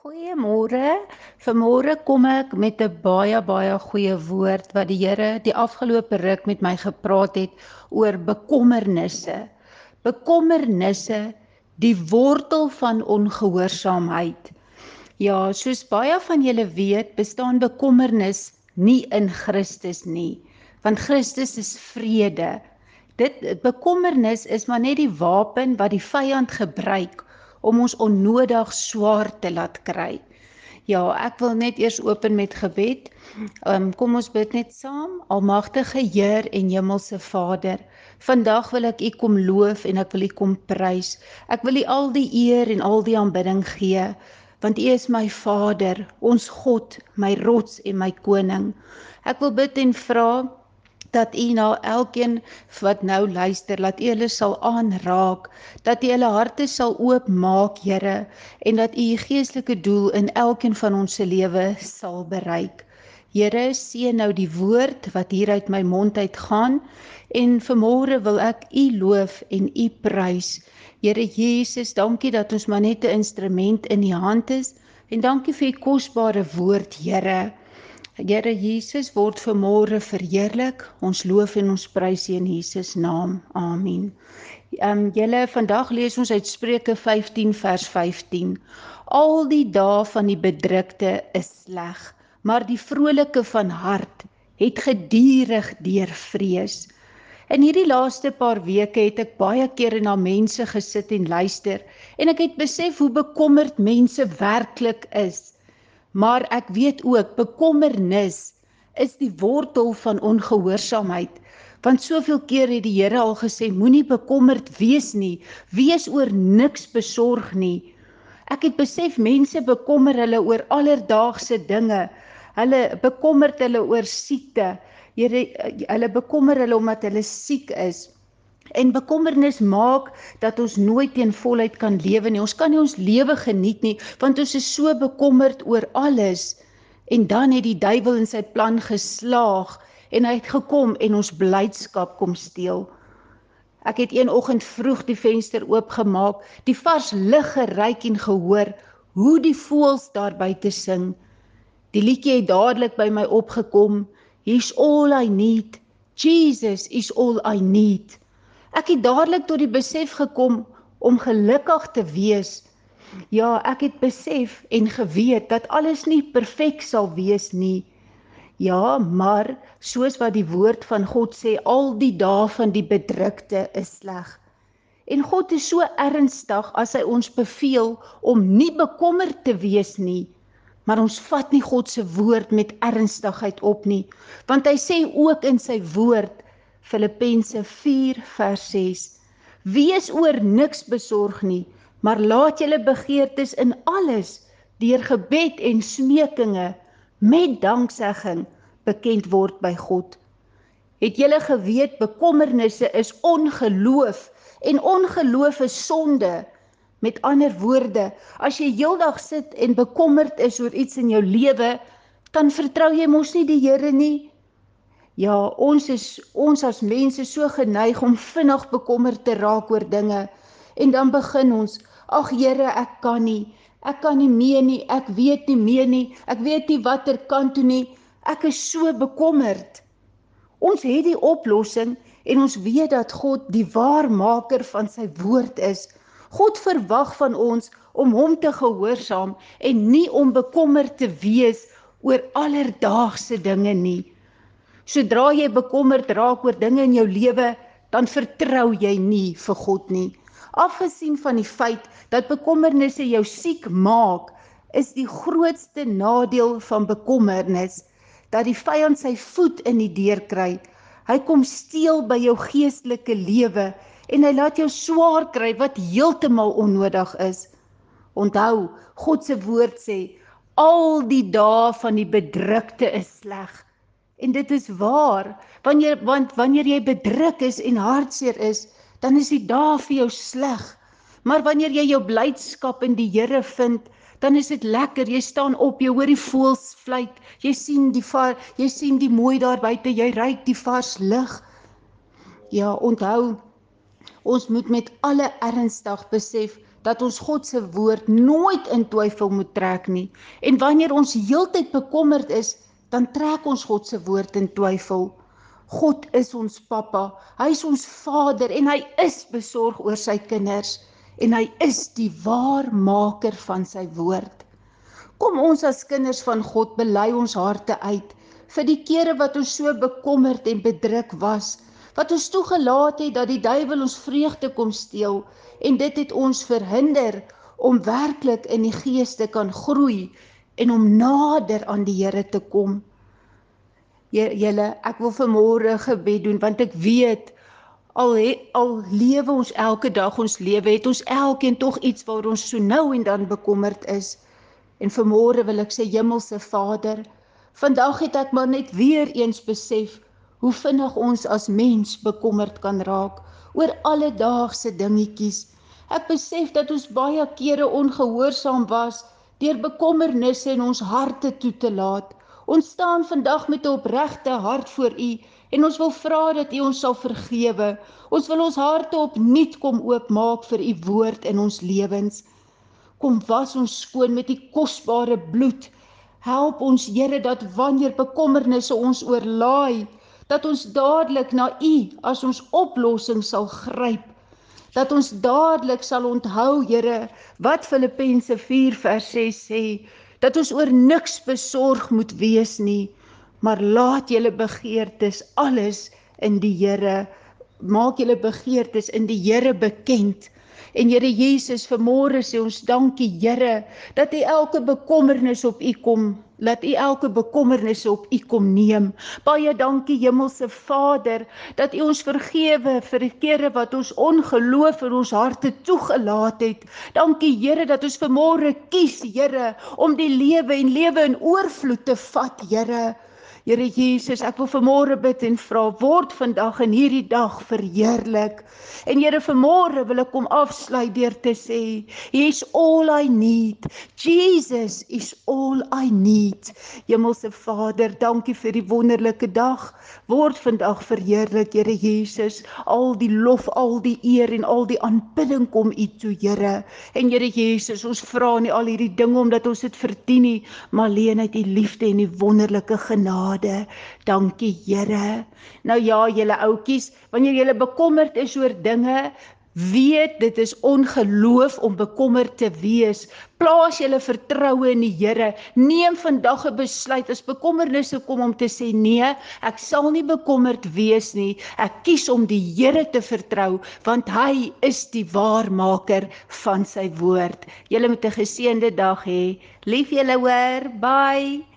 Goeiemôre. Vanmôre kom ek met 'n baie baie goeie woord wat die Here die afgelope ruk met my gepraat het oor bekommernisse. Bekommernisse, die wortel van ongehoorsaamheid. Ja, soos baie van julle weet, bestaan bekommernis nie in Christus nie, want Christus is vrede. Dit bekommernis is maar net die wapen wat die vyand gebruik om ons onnodig swaar te laat kry. Ja, ek wil net eers open met gebed. Um, kom ons bid net saam. Almagtige Heer en Hemelse Vader, vandag wil ek U kom loof en ek wil U kom prys. Ek wil U al die eer en al die aanbidding gee, want U is my Vader, ons God, my rots en my koning. Ek wil bid en vra dat u na elkeen wat nou luister, laat u hulle sal aanraak, dat u hulle harte sal oopmaak, Here, en dat u geestelike doel in elkeen van ons se lewe sal bereik. Here, seën nou die woord wat hier uit my mond uitgaan en vanmôre wil ek u loof en u prys. Here Jesus, dankie dat ons maar net 'n instrument in u hand is en dankie vir u kosbare woord, Here. Here Jesus word vanmôre verheerlik. Ons loof en ons prys U in Jesus naam. Amen. Ehm um, julle vandag lees ons uit Spreuke 15 vers 15. Al die dae van die bedrukte is sleg, maar die vrolike van hart het gedurig deur vrees. In hierdie laaste paar weke het ek baie kere na mense gesit en luister en ek het besef hoe bekommerd mense werklik is maar ek weet ook bekommernis is die wortel van ongehoorsaamheid want soveel keer het die Here al gesê moenie bekommerd wees nie. Wees oor niks besorg nie. Ek het besef mense bekommer hulle oor alledaagse dinge. Hulle bekommerd hulle oor siekte. Here hulle bekommer hulle omdat hulle siek is En bekommernis maak dat ons nooit teen volheid kan lewe nie. Ons kan nie ons lewe geniet nie want ons is so bekommerd oor alles. En dan het die duiwel in sy plan geslaag en hy het gekom en ons blydskap kom steel. Ek het een oggend vroeg die venster oopgemaak, die vars lug geruik en gehoor hoe die voëls daar buite sing. Die liedjie het dadelik by my opgekom. He's all I need. Jesus is all I need. Ek het dadelik tot die besef gekom om gelukkig te wees. Ja, ek het besef en geweet dat alles nie perfek sal wees nie. Ja, maar soos wat die woord van God sê, al die dae van die bedrukte is sleg. En God is so ernstig as hy ons beveel om nie bekommerd te wees nie. Maar ons vat nie God se woord met ernstigheid op nie, want hy sê ook in sy woord Filippense 4 vers 6 Wees oor niks besorg nie, maar laat julle begeertes in alles deur gebed en smekinge met danksegging bekend word by God. Het julle geweet bekommernisse is ongeloof en ongeloof is sonde? Met ander woorde, as jy heeldag sit en bekommerd is oor iets in jou lewe, dan vertrou jy mos nie die Here nie. Ja, ons is ons as mense so geneig om vinnig bekommerd te raak oor dinge en dan begin ons, ag Here, ek kan nie. Ek kan nie meer nie. Ek weet nie meer nie. Ek weet nie watter kant toe nie. Ek is so bekommerd. Ons het die oplossing en ons weet dat God die waarmaker van sy woord is. God verwag van ons om hom te gehoorsaam en nie om bekommerd te wees oor alledaagse dinge nie. Sodra jy bekommerd raak oor dinge in jou lewe, dan vertrou jy nie vir God nie. Afgesien van die feit dat bekommernisse jou siek maak, is die grootste nadeel van bekommernis dat die vyand sy voet in die deur kry. Hy kom steel by jou geestelike lewe en hy laat jou swaar kry wat heeltemal onnodig is. Onthou, God se woord sê al die dae van die bedrukte is sleg. En dit is waar, wanneer want wanneer jy bedruk is en hartseer is, dan is die dae vir jou sleg. Maar wanneer jy jou blydskap in die Here vind, dan is dit lekker. Jy staan op, jy hoor die voëls fluit. Jy sien die var, jy sien die mooi daar buite, jy ruik die vars lug. Ja, onthou, ons moet met alle ernstig besef dat ons God se woord nooit in twyfel moet trek nie. En wanneer ons heeltyd bekommerd is, dan trek ons God se woord in twyfel. God is ons pappa, hy is ons vader en hy is besorg oor sy kinders en hy is die waarmaker van sy woord. Kom ons as kinders van God bely ons harte uit vir die kere wat ons so bekommerd en bedruk was, wat ons toegelaat het dat die duiwel ons vreugde kom steel en dit het ons verhinder om werklik in die gees te kan groei en om nader aan die Here te kom. Julle, ek wil vanmôre gebed doen want ek weet al he, al lewe ons elke dag ons lewe het ons elkeen tog iets waar ons so nou en dan bekommerd is. En vanmôre wil ek sê Hemelse Vader, vandag het ek maar net weer eens besef hoe vinnig ons as mens bekommerd kan raak oor alledaagse dingetjies. Ek besef dat ons baie kere ongehoorsaam was deur bekommernisse in ons harte toe te laat. Ons staan vandag met 'n opregte hart voor U en ons wil vra dat U ons sal vergewe. Ons wil ons harte opnuut kom oopmaak vir U woord in ons lewens. Kom was ons skoon met U kosbare bloed. Help ons Here dat wanneer bekommernisse ons oorlaai, dat ons dadelik na U as ons oplossing sal gryp. Dat ons dadelik sal onthou, Here, wat Filippense 4 vers 6 sê, dat ons oor niks besorg moet wees nie, maar laat julle begeertes alles in die Here maak julle begeertes in die Here bekend. En Here Jesus, vanmôre sê ons dankie Here dat U elke bekommernis op U kom Laat U elke bekommernis op U kom neem. Baie dankie Hemelse Vader dat U ons vergewe vir die kere wat ons ongeloof in ons harte toegelaat het. Dankie Here dat ons vanmôre kies Here om die lewe en lewe in oorvloed te vat Here. Here Jesus, ek wil vanmôre bid en vra word vandag in hierdie dag verheerlik. En Here vanmôre wil ek kom afsluit deur te sê, He's all I need. Jesus is all I need. Hemelse Vader, dankie vir die wonderlike dag. Word vandag verheerlik, Here Jesus. Al die lof, al die eer en al die aanbidding kom U toe, Here. En Here Jesus, ons vra nie al hierdie dinge omdat ons dit verdien nie, maar alleen uit U liefde en U wonderlike genade genade. Dankie Here. Nou ja, julle ouetjies, wanneer julle bekommerd is oor dinge, weet dit is ongeloof om bekommerd te wees. Plaas julle vertroue in die Here. Neem vandag 'n besluit as bekommernisse kom om te sê nee, ek sal nie bekommerd wees nie. Ek kies om die Here te vertrou want hy is die waarmaker van sy woord. Julle moet 'n geseënde dag hê. Lief julle hoor. Bye.